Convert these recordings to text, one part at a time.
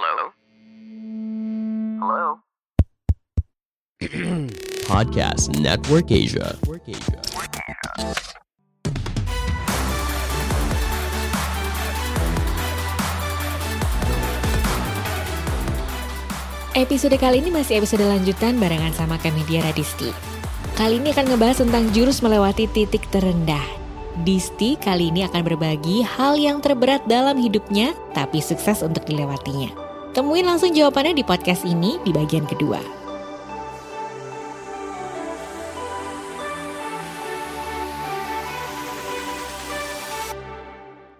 Hello? Hello? Podcast Network Asia. Episode kali ini masih episode lanjutan barengan sama kami Diara Disti. Kali ini akan ngebahas tentang jurus melewati titik terendah. Disti kali ini akan berbagi hal yang terberat dalam hidupnya, tapi sukses untuk dilewatinya. Temuin langsung jawabannya di podcast ini di bagian kedua.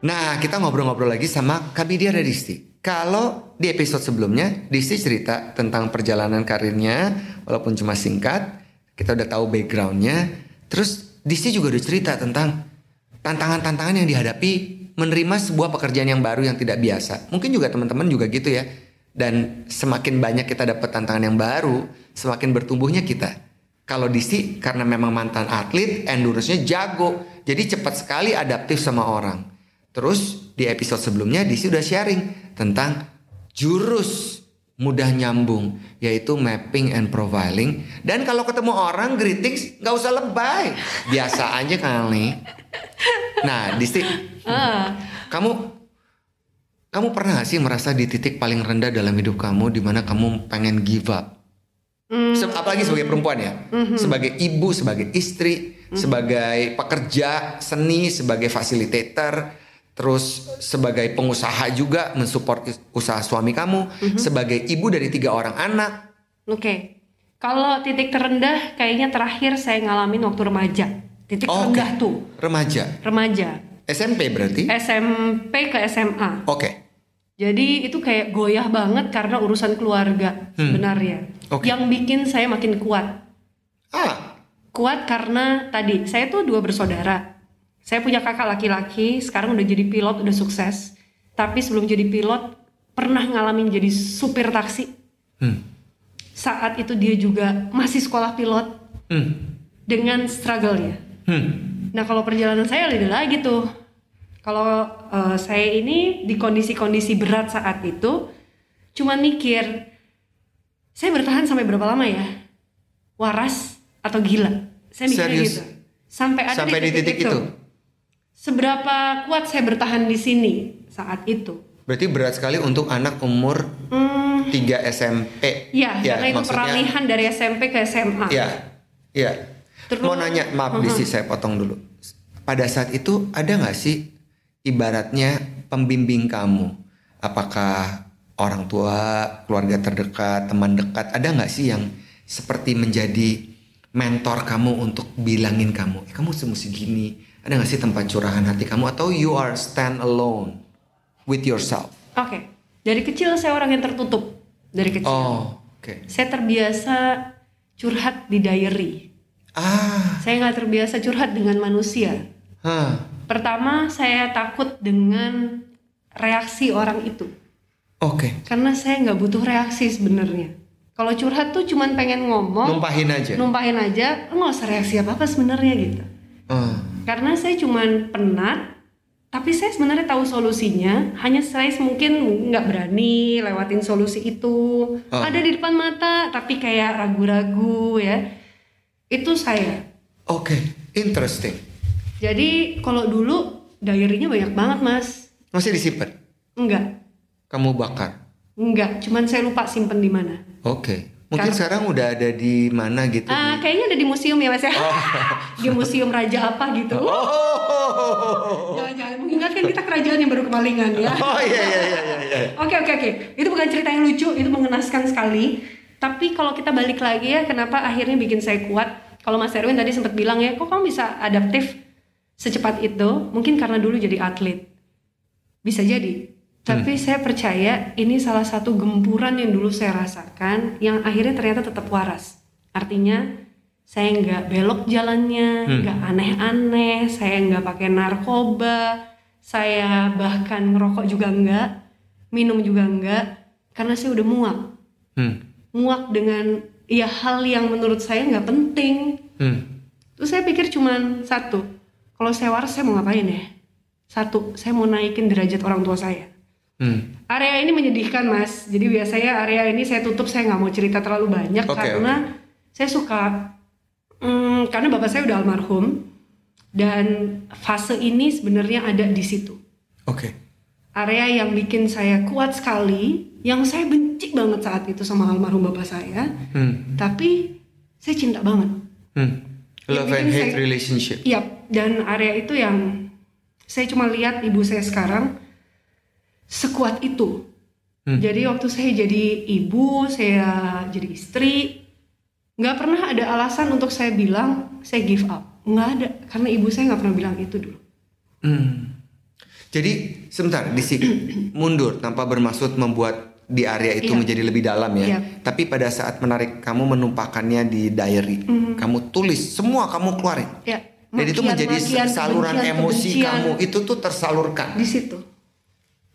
Nah, kita ngobrol-ngobrol lagi sama Kak Bidia dan Disti. Kalau di episode sebelumnya, Disti cerita tentang perjalanan karirnya, walaupun cuma singkat, kita udah tahu backgroundnya. Terus Disti juga udah cerita tentang tantangan-tantangan yang dihadapi menerima sebuah pekerjaan yang baru yang tidak biasa. Mungkin juga teman-teman juga gitu ya. Dan semakin banyak kita dapat tantangan yang baru, semakin bertumbuhnya kita. Kalau Disti karena memang mantan atlet, endurance-nya jago. Jadi cepat sekali adaptif sama orang. Terus di episode sebelumnya Disi udah sharing tentang jurus mudah nyambung yaitu mapping and profiling dan kalau ketemu orang greetings nggak usah lebay biasa aja kali. Nah Disti, kamu kamu pernah gak sih merasa di titik paling rendah dalam hidup kamu di mana kamu pengen give up? Se- apalagi sebagai perempuan ya, sebagai ibu, sebagai istri, sebagai pekerja seni, sebagai fasilitator, terus sebagai pengusaha juga mensupport usaha suami kamu, sebagai ibu dari tiga orang anak. Oke. Kalau titik terendah kayaknya terakhir saya ngalamin waktu remaja. Titik Oh, oke. terendah tuh Remaja, remaja. SMP berarti? SMP ke SMA. Oke, Jadi itu kayak goyah banget karena urusan keluarga sebenarnya. Hmm. Oke. Yang bikin saya makin kuat. ah, Kuat karena tadi saya tuh dua bersaudara. Saya punya kakak laki-laki, sekarang udah jadi pilot, udah sukses. Tapi sebelum jadi pilot, pernah ngalamin jadi supir taksi. hmm, Saat itu dia juga masih sekolah pilot hmm, dengan struggle-nya. Hmm. Nah kalau perjalanan saya beda lagi tuh. Kalau eh, saya ini di kondisi-kondisi berat saat itu, cuman mikir, saya bertahan sampai berapa lama ya? Waras atau gila? Saya Serius? gitu. Sampai ada Sampai di titik itu. Seberapa kuat saya bertahan di sini saat itu? Berarti berat sekali untuk anak umur Hmm, 3 SMP. ya, karena itu maksudnya- peralihan dari SMP ke SMA. Iya, iya. Terus- Mau nanya, maaf Uh-huh. Disi saya potong dulu. Pada saat itu ada nggak sih ibaratnya pembimbing kamu? Apakah orang tua, keluarga terdekat, teman dekat, ada nggak sih yang seperti menjadi mentor kamu untuk bilangin kamu, "Eh, kamu mesti gini. Ada nggak sih tempat curahan hati kamu atau you are stand alone with yourself? Oke, dari kecil saya orang yang tertutup. Dari kecil. Oh, oke. Saya terbiasa curhat di diary. Ah, Saya nggak terbiasa curhat dengan manusia. hah, Pertama, saya takut dengan reaksi orang itu. oke. Karena saya nggak butuh reaksi sebenarnya. Kalau curhat tuh cuman pengen ngomong, Numpahin aja. numpahin aja, nggak usah reaksi apa-apa sebenarnya gitu. Ah. Karena saya cuman penat, tapi saya sebenarnya tahu solusinya. Hanya saya mungkin nggak berani lewatin solusi itu. Ah. Ada di depan mata, tapi kayak ragu-ragu ya. Itu saya. Oke, interesting. Jadi kalau dulu diary-nya banyak banget mas. Masih disimpan? Enggak, Kamu bakar? enggak. Cuman saya lupa simpen di mana. Oke. Mungkin Karena- sekarang udah ada di mana gitu? Ah, di- kayaknya ada di museum ya mas ya. di museum raja apa gitu. Oh, Jangan-jangan mengingatkan kita kerajaan yang baru kemalingan ya. oh iya iya iya iya. iya. Oke oke oke. Itu bukan cerita yang lucu, itu mengenaskan sekali. Tapi kalau kita balik lagi ya, kenapa akhirnya bikin saya kuat? Kalau Mas Erwin tadi sempat bilang ya, kok kamu bisa adaptif secepat itu? Mungkin karena dulu jadi atlet. Bisa jadi. Tapi saya percaya ini salah satu gempuran yang dulu saya rasakan, yang akhirnya ternyata tetap waras. Artinya saya nggak belok jalannya, nggak aneh-aneh, saya nggak pakai narkoba, saya bahkan ngerokok juga nggak, minum juga nggak, karena saya udah muak, Hmm. Muak dengan ya hal yang menurut saya nggak penting. Hmm. Terus saya pikir cuman satu, kalau saya waras saya mau ngapain ya? Satu, saya mau naikin derajat orang tua saya. Hmm. Area ini menyedihkan mas. Jadi biasanya area ini saya tutup saya nggak mau cerita terlalu banyak Oke, karena saya suka hmm, karena bapak saya udah almarhum dan fase ini sebenarnya ada di situ. Oke. Area yang bikin saya kuat sekali, yang saya benci banget saat itu sama almarhum bapak saya, Hmm. tapi saya cinta banget. Hmm. Love and hate saya- relationship. Iya, dan area itu yang saya cuma lihat ibu saya sekarang sekuat itu. Hmm. Jadi waktu saya jadi ibu, saya jadi istri, nggak pernah ada alasan untuk saya bilang saya give up. Nggak ada, karena ibu saya nggak pernah bilang itu dulu. Hmm. Jadi sebentar di sini mundur tanpa bermaksud membuat di area itu Iya. menjadi lebih dalam ya. Iya. Tapi pada saat menarik kamu menumpahkannya di diary, kamu tulis semua kamu keluarin. Ya, Dan itu menjadi makian, saluran kebencian, emosi kebencian kamu itu tuh tersalurkan. di situ.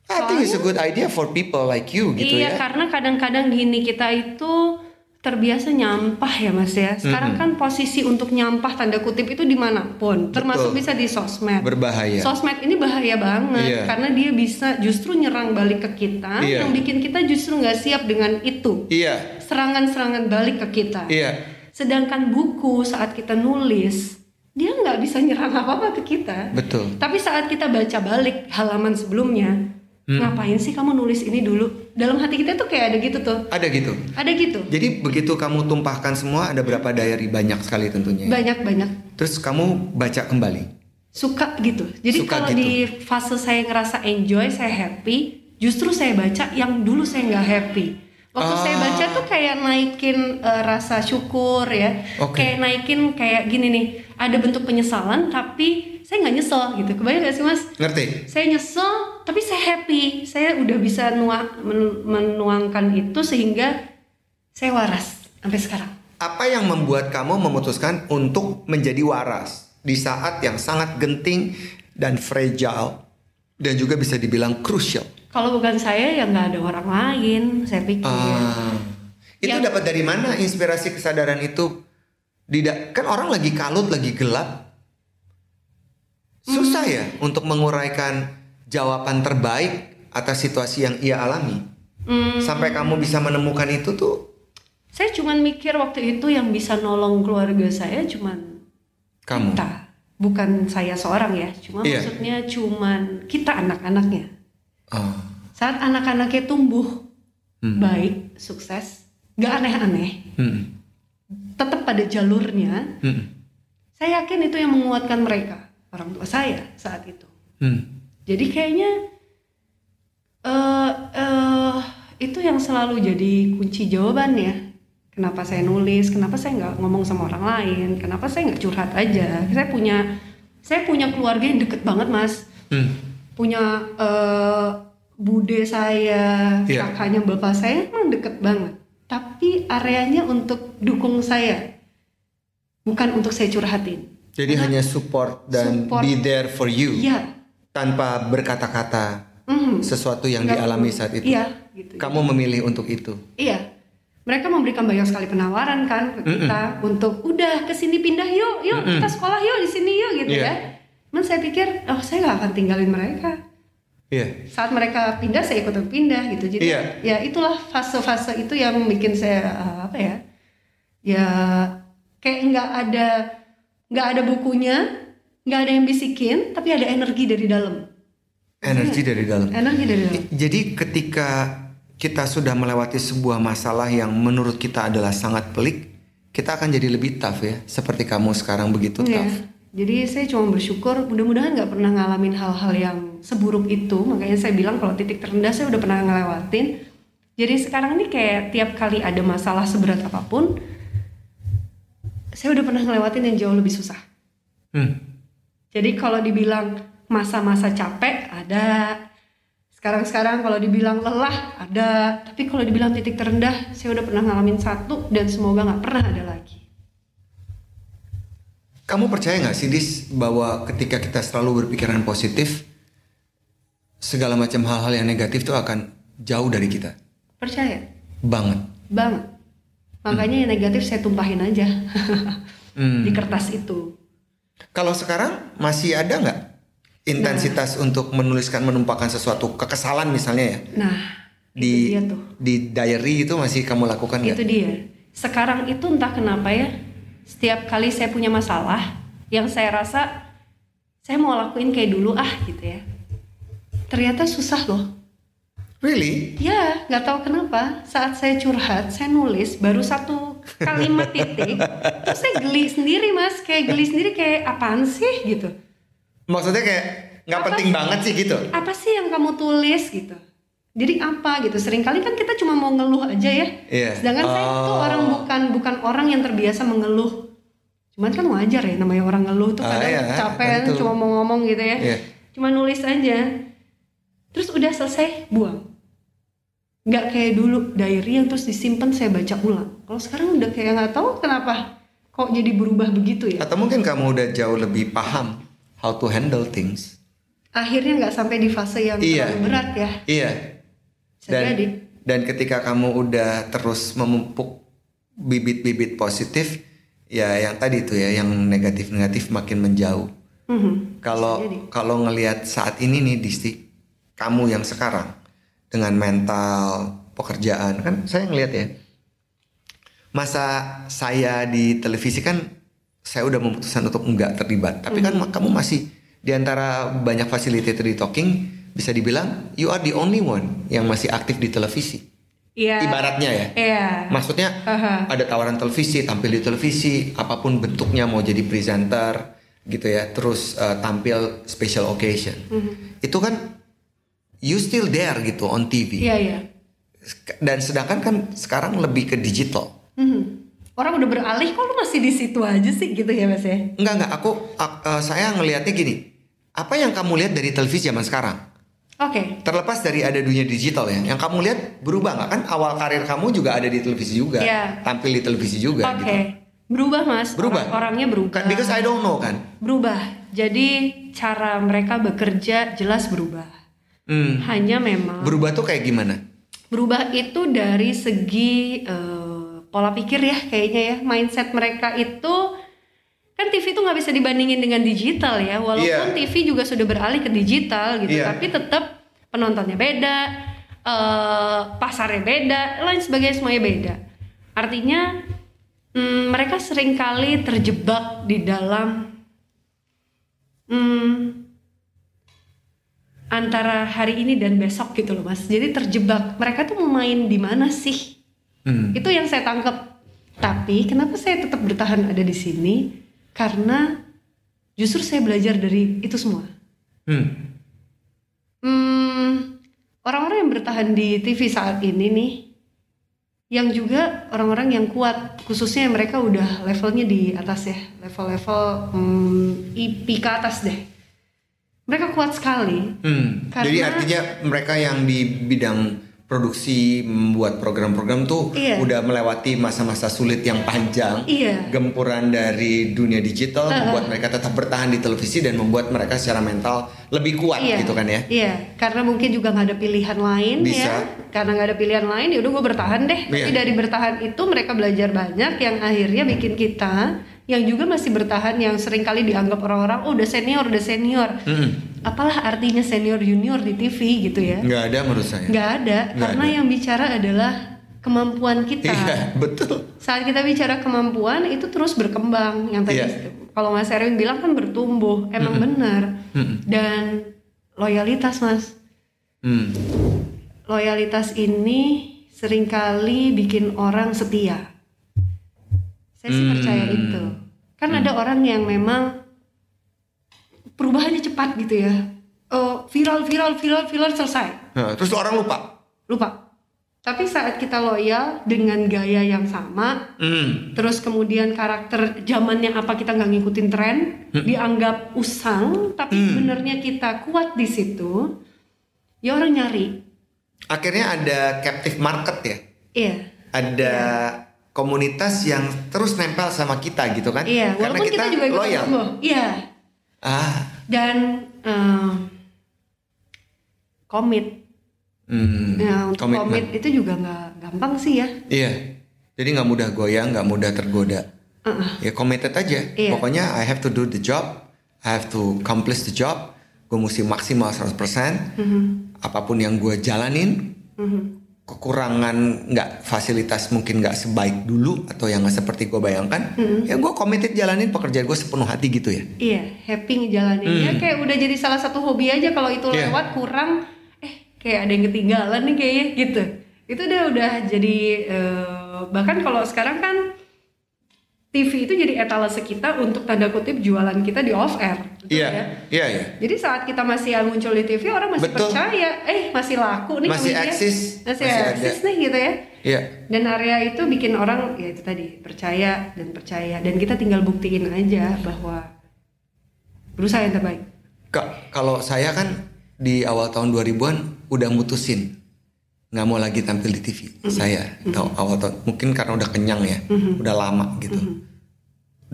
I think it's a good idea for people like you gitu iya, ya. karena kadang-kadang gini kita itu terbiasa nyampah ya mas ya. Sekarang kan posisi untuk nyampah tanda kutip itu di mana pun, termasuk Betul. bisa di sosmed. Berbahaya. Sosmed ini bahaya banget Iya. karena dia bisa justru nyerang balik ke kita, Iya. yang bikin kita justru nggak siap dengan itu. Iya. Serangan-serangan balik ke kita. Iya. Sedangkan buku saat kita nulis, dia nggak bisa nyerang apa-apa ke kita. Betul. Tapi saat kita baca balik halaman sebelumnya, Hmm. ngapain sih kamu nulis ini dulu? Dalam hati kita tuh kayak ada gitu tuh. Ada gitu. Ada gitu. Jadi begitu kamu tumpahkan semua ada berapa diary banyak sekali tentunya. ya? Banyak-banyak Terus kamu baca kembali. suka gitu. Jadi Suka kalau gitu. di fase saya ngerasa enjoy, saya happy, justru saya baca yang dulu saya nggak happy. Waktu saya Ah. baca tuh kayak naikin eh, rasa syukur ya, Oke. kayak naikin kayak gini nih, ada bentuk penyesalan tapi saya nggak nyesel gitu. Kebayang gak sih mas? Ngerti? Saya nyesel tapi saya happy, saya udah bisa nuang, men- menuangkan itu sehingga saya waras sampai sekarang. Apa yang membuat kamu memutuskan untuk menjadi waras di saat yang sangat genting dan fragile dan juga bisa dibilang crucial? Kalau bukan saya ya nggak ada orang lain, saya pikir. Ah, itu Yang- dapat dari mana inspirasi kesadaran itu? Tidak kan orang lagi kalut, lagi gelap. Susah ya untuk menguraikan jawaban terbaik atas situasi yang ia alami. Hmm, Sampai kamu bisa menemukan itu tuh saya cuman mikir waktu itu yang bisa nolong keluarga saya cuman kamu. kita, bukan saya seorang ya. Cuma Iya. maksudnya cuman kita anak-anaknya. Oh. Saat anak-anaknya tumbuh Hmm. baik, sukses, nggak aneh-aneh, Hmm. tetap pada jalurnya. Hmm. Saya yakin itu yang menguatkan mereka, orang tua saya saat itu. Hmm. Jadi kayaknya eh eh, itu yang selalu jadi kunci jawaban ya. Kenapa saya nulis? Kenapa saya nggak ngomong sama orang lain? Kenapa saya nggak curhat aja? Saya punya saya punya keluarga yang deket banget mas. Hmm. Punya eh, bude saya, Iya. kakaknya bapak saya emang deket banget. Tapi areanya untuk dukung saya, bukan untuk saya curhatin. Jadi hanya support dan Support. be there for you Iya. tanpa berkata-kata Mhm. sesuatu yang Nggak dialami saat itu. Iya, gitu. Kamu memilih untuk itu. Iya. Mereka memberikan banyak sekali penawaran kan ke kita untuk udah ke sini pindah yuk, yuk kita sekolah yuk di sini yuk gitu Iya. ya. Cuman saya pikir, oh saya nggak akan tinggalin mereka. Iya. Saat mereka pindah saya ikut pindah gitu. Jadi Iya. ya itulah fase-fase itu yang bikin saya uh, apa ya? Ya kayak nggak ada nggak ada bukunya, nggak ada yang bisikin, tapi ada energi dari dalam. Energi dari dalam. Energi dari dalam. Jadi ketika kita sudah melewati sebuah masalah yang menurut kita adalah sangat pelik, kita akan jadi lebih tough ya. Seperti kamu sekarang begitu Iya. tough. Jadi saya cuma bersyukur mudah-mudahan nggak pernah ngalamin hal-hal yang seburuk itu. Makanya saya bilang kalau titik terendah saya udah pernah ngelewatin. Jadi sekarang ini kayak tiap kali ada masalah seberat apa pun, saya udah pernah ngelewatin yang jauh lebih susah. Hmm. Jadi kalau dibilang masa-masa capek ada, sekarang-sekarang kalau dibilang lelah ada, tapi kalau dibilang titik terendah saya udah pernah ngalamin satu dan semoga nggak pernah ada lagi. Kamu percaya nggak sih Dis bahwa ketika kita selalu berpikiran positif, segala macam hal-hal yang negatif itu akan jauh dari kita, Percaya? banget. banget makanya yang negatif saya tumpahin aja Hmm. di kertas itu Kalau sekarang masih ada nggak intensitas untuk menuliskan menumpahkan sesuatu kekesalan misalnya ya Nah, di itu dia tuh. di diary itu masih kamu lakukan nggak? Itu dia. Sekarang itu entah kenapa ya, setiap kali saya punya masalah, yang saya rasa saya mau lakuin kayak dulu ah gitu ya. Ternyata susah loh. Really? Ya, nggak tahu kenapa saat saya curhat, saya nulis baru satu kalimat titik, terus saya geli sendiri mas, kayak geli sendiri kayak apaan sih gitu. Maksudnya kayak nggak penting sih? banget sih gitu. Apa sih yang kamu tulis gitu? Jadi apa gitu? Seringkali kan kita cuma mau ngeluh aja ya. Iya. Sedangkan saya itu Oh. orang bukan bukan orang yang terbiasa mengeluh. Cuman kan wajar ya namanya orang ngeluh tuh Ah, kadang iya, capek tentu. cuma mau ngomong gitu ya. Iya. Cuma nulis aja. Terus udah selesai buang. Nggak kayak dulu diary yang terus disimpan saya baca ulang. Kalau sekarang udah kayak nggak tahu kenapa kok jadi berubah begitu ya. Atau mungkin kamu udah jauh lebih paham how to handle things. Akhirnya nggak sampai di fase yang Iya. terlalu berat ya. Iya. Bisa Dan jadi. dan ketika kamu udah terus memupuk bibit-bibit positif, ya yang tadi tuh ya, yang negatif-negatif makin menjauh. Mhm. Kalau Bisa jadi. kalau ngelihat saat ini nih Disti, kamu yang sekarang dengan mental pekerjaan kan saya ngelihat ya. Masa saya di televisi kan saya udah memutuskan untuk enggak terlibat, tapi kan Hmm. kamu masih di antara banyak fasilitator di talking bisa dibilang you are the only one yang masih aktif di televisi. Iya. Ibaratnya ya. Iya. Maksudnya Aha. ada tawaran televisi, tampil di televisi, apa pun bentuknya mau jadi presenter gitu ya, terus uh, tampil special occasion. Mhm. Itu kan you still there gitu on TV. Iya iya. Dan sedangkan kan sekarang lebih ke digital. Mhm. Orang udah beralih kok lu masih di situ aja sih gitu ya mas ya? Enggak enggak, aku ak- uh, saya ngelihatnya gini. Apa yang kamu lihat dari televisi zaman sekarang? Oke. Terlepas dari ada dunia digital ya, yang kamu lihat berubah nggak kan? Awal karir kamu juga ada di televisi juga, Iya. tampil di televisi juga Oke. gitu. Berubah mas. Berubah? Orang- orangnya berubah. Kan, because I don't know kan. Berubah. Jadi cara mereka bekerja jelas berubah. Hmm. Hanya memang Berubah tuh kayak gimana? berubah itu dari segi eh, pola pikir ya kayaknya ya mindset mereka itu kan TV itu nggak bisa dibandingin dengan digital ya walaupun Iya. TV juga sudah beralih ke digital gitu Iya. tapi tetap penontonnya beda eh, pasarnya beda lain sebagainya semuanya beda artinya mm, mereka sering kali terjebak di dalam mm, antara hari ini dan besok gitu loh mas. Jadi terjebak. Mereka tuh mau main di mana sih? Hmm. itu yang saya tangkap tapi kenapa saya tetap bertahan ada di sini? Karena justru saya belajar dari itu semua. Hmm. Hmm, orang-orang yang bertahan di TV saat ini nih, yang juga orang-orang yang kuat, khususnya mereka udah levelnya di atas ya, level-level hmm, IP ke atas deh. Mereka kuat sekali. Hmm. Karena- Jadi artinya mereka yang di bidang produksi membuat program-program tuh Iya. udah melewati masa-masa sulit yang panjang. Iya. Gempuran dari dunia digital Uh-uh. membuat mereka tetap bertahan di televisi dan membuat mereka secara mental lebih kuat iya, gitu kan ya. Iya, karena mungkin juga nggak ada pilihan lain Bisa. ya. Karena nggak ada pilihan lain, ya udah gue bertahan deh. Tapi Iya. dari bertahan itu mereka belajar banyak yang akhirnya bikin kita yang juga masih bertahan yang sering kali dianggap orang-orang oh udah senior, udah senior. Mm-mm. Apalah artinya senior junior di TV gitu ya? Nggak ada menurut saya. Nggak ada, Nggak karena ada. yang bicara adalah kemampuan kita. Iya, betul. Saat kita bicara kemampuan itu terus berkembang. Yang tadi Iya. kalau Mas Erwin bilang kan bertumbuh, emang benar. Mm-mm. Dan loyalitas Mas, Hmm. loyalitas ini sering kali bikin orang setia. Saya sih Hmm. percaya itu. Kan ada orang yang memang perubahannya cepat gitu ya. Oh, viral, viral, viral, viral selesai. Nah, terus orang lupa. Lupa. Tapi saat kita loyal dengan gaya yang sama, Hmm. terus kemudian karakter zamannya apa kita nggak ngikutin tren, dianggap usang, tapi sebenarnya kita kuat di situ, ya orang nyari. Akhirnya ada captive market ya. Iya. Ada komunitas yang terus nempel sama kita gitu kan? Iya, Karena walaupun kita, juga loyal. Iya. Ah. Dan eh, komit. Hmm. Nah, untuk Komitmen. komit itu juga nggak gampang sih ya. Iya. Jadi nggak mudah goyang, nggak mudah tergoda. Uh-uh. Ya committed aja. Iya. Pokoknya I have to do the job, I have to accomplish the job. gue mesti maksimal 100%. Apa pun yang gue jalanin, kekurangan nggak fasilitas mungkin nggak sebaik dulu atau yang nggak seperti gue bayangkan, ya gue committed jalanin pekerjaan gue sepenuh hati gitu ya. Iya, happy ngejalaninnya kayak udah jadi salah satu hobi aja kalau itu Hmm. Iya. lewat kurang eh kayak ada yang ketinggalan nih kayaknya gitu. Itu udah udah jadi eh, bahkan kalau sekarang kan TV itu jadi etalase kita untuk tanda kutip jualan kita di off air. Betul Iya, ya? iya, iya. Jadi saat kita masih muncul di TV orang masih Betul. percaya, eh masih laku nih Masih komedian. eksis, masih, masih ada. eksis nih gitu ya. Iya. Dan area itu bikin orang ya itu tadi percaya dan percaya dan kita tinggal buktiin aja bahwa berusaha yang terbaik. Ka- kalau saya kan di awal tahun 2000-an udah mutusin nggak mau lagi tampil di TV. Saya tahu awal tahun mungkin karena udah kenyang ya, udah lama gitu.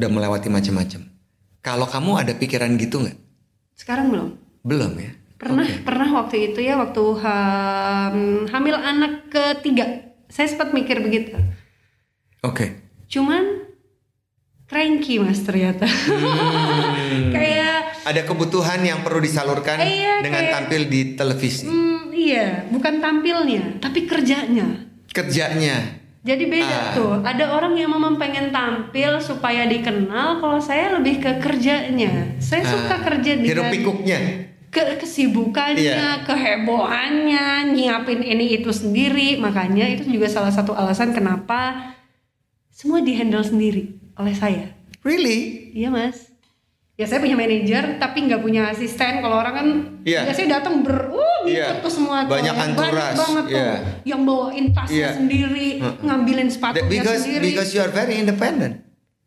Udah melewati macam-macam. Kalau kamu ada pikiran gitu nggak? Sekarang belum. Belum ya. Pernah Oke. pernah waktu itu ya waktu ham- hamil anak ketiga. Saya sempat mikir begitu. Oke. Cuman cranky Mas ternyata. Kayak Ada kebutuhan yang perlu disalurkan Iya, dengan kayak- tampil di televisi. hmm, iya, bukan tampilnya, tapi kerjanya. Kerjanya. Jadi beda Ah. tuh. Ada orang yang memang pengen tampil supaya dikenal. Kalau saya lebih ke kerjanya. Saya suka Ah, kerja Hiruk dengan pikuknya. ke kesibukannya, Iya. kehebohannya, nyiapin ini itu sendiri. Makanya itu juga salah satu alasan kenapa semua dihandle sendiri oleh saya. Really? Iya mas. Ya saya punya manajer tapi nggak punya asisten. Kalau orang kan Iya. biasanya datang ber, uh, Iya. tuh semua tuh. Banyak Yang anturas. banget tuh. Iya. Yang bawain tasnya Iya. sendiri, ngambilin That- sepatunya because sendiri. because you are very independent.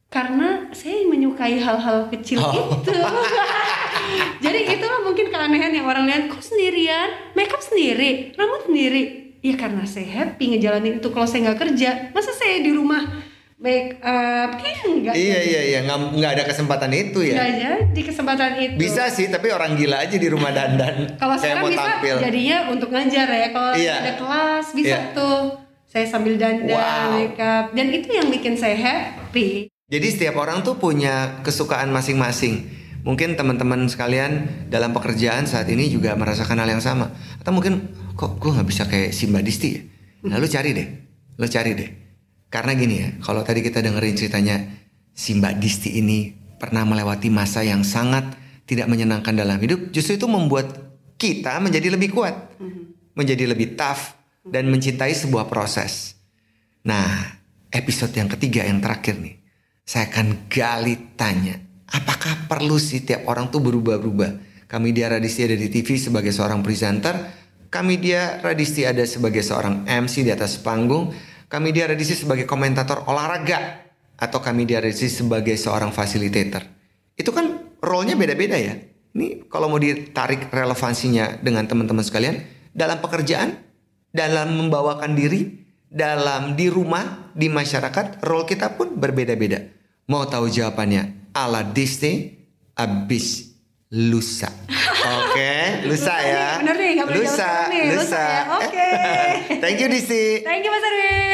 Karena saya menyukai hal-hal kecil Oh. itu. Jadi itulah mungkin keanehan yang orang lihat kok sendirian, makeup sendiri, rambut sendiri. Ya karena saya happy ngejalanin itu. Kalau saya nggak kerja, masa saya di rumah make up? Kayaknya enggak. Iya iya iya nggak nggak ada kesempatan itu ya. Nggak jadi kesempatan itu. Bisa sih tapi orang gila aja di rumah dandan. Kalau sekarang mau bisa tampil. jadinya untuk ngajar ya. Kalau Iya. ada kelas bisa Iya. tuh. Saya sambil dandan, Wow. makeup, dan itu yang bikin saya happy. Jadi setiap orang tuh punya kesukaan masing-masing. Mungkin teman-teman sekalian dalam pekerjaan saat ini juga merasakan hal yang sama. Atau mungkin kok gue nggak bisa kayak Simba Disti ya. Nah lu cari deh, lu cari deh. Karena gini ya, kalau tadi kita dengerin ceritanya Simba Disti ini pernah melewati masa yang sangat tidak menyenangkan dalam hidup. Justru itu membuat kita menjadi lebih kuat, menjadi lebih tough dan mencintai sebuah proses. Nah, episode yang ketiga yang terakhir nih, saya akan gali tanya, apakah perlu sih tiap orang tuh berubah-ubah? Kami dia Radisti ada di TV sebagai seorang presenter, kami dia Radisti ada sebagai seorang MC di atas panggung, kami Radisti sebagai komentator olahraga, atau kami Radisti sebagai seorang fasilitator. Itu kan role-nya beda-beda ya. Ini kalau mau ditarik relevansinya dengan teman-teman sekalian, dalam pekerjaan, dalam membawakan diri, dalam di rumah, di masyarakat, role kita pun berbeda-beda. Mau tahu jawabannya? Ala Disney, abis lusa. Oke, lusa ya. Bener nih, Lusa, nih. Lusa lusa. ya, oke. Thank you Disney. Thank you Mas Erwin.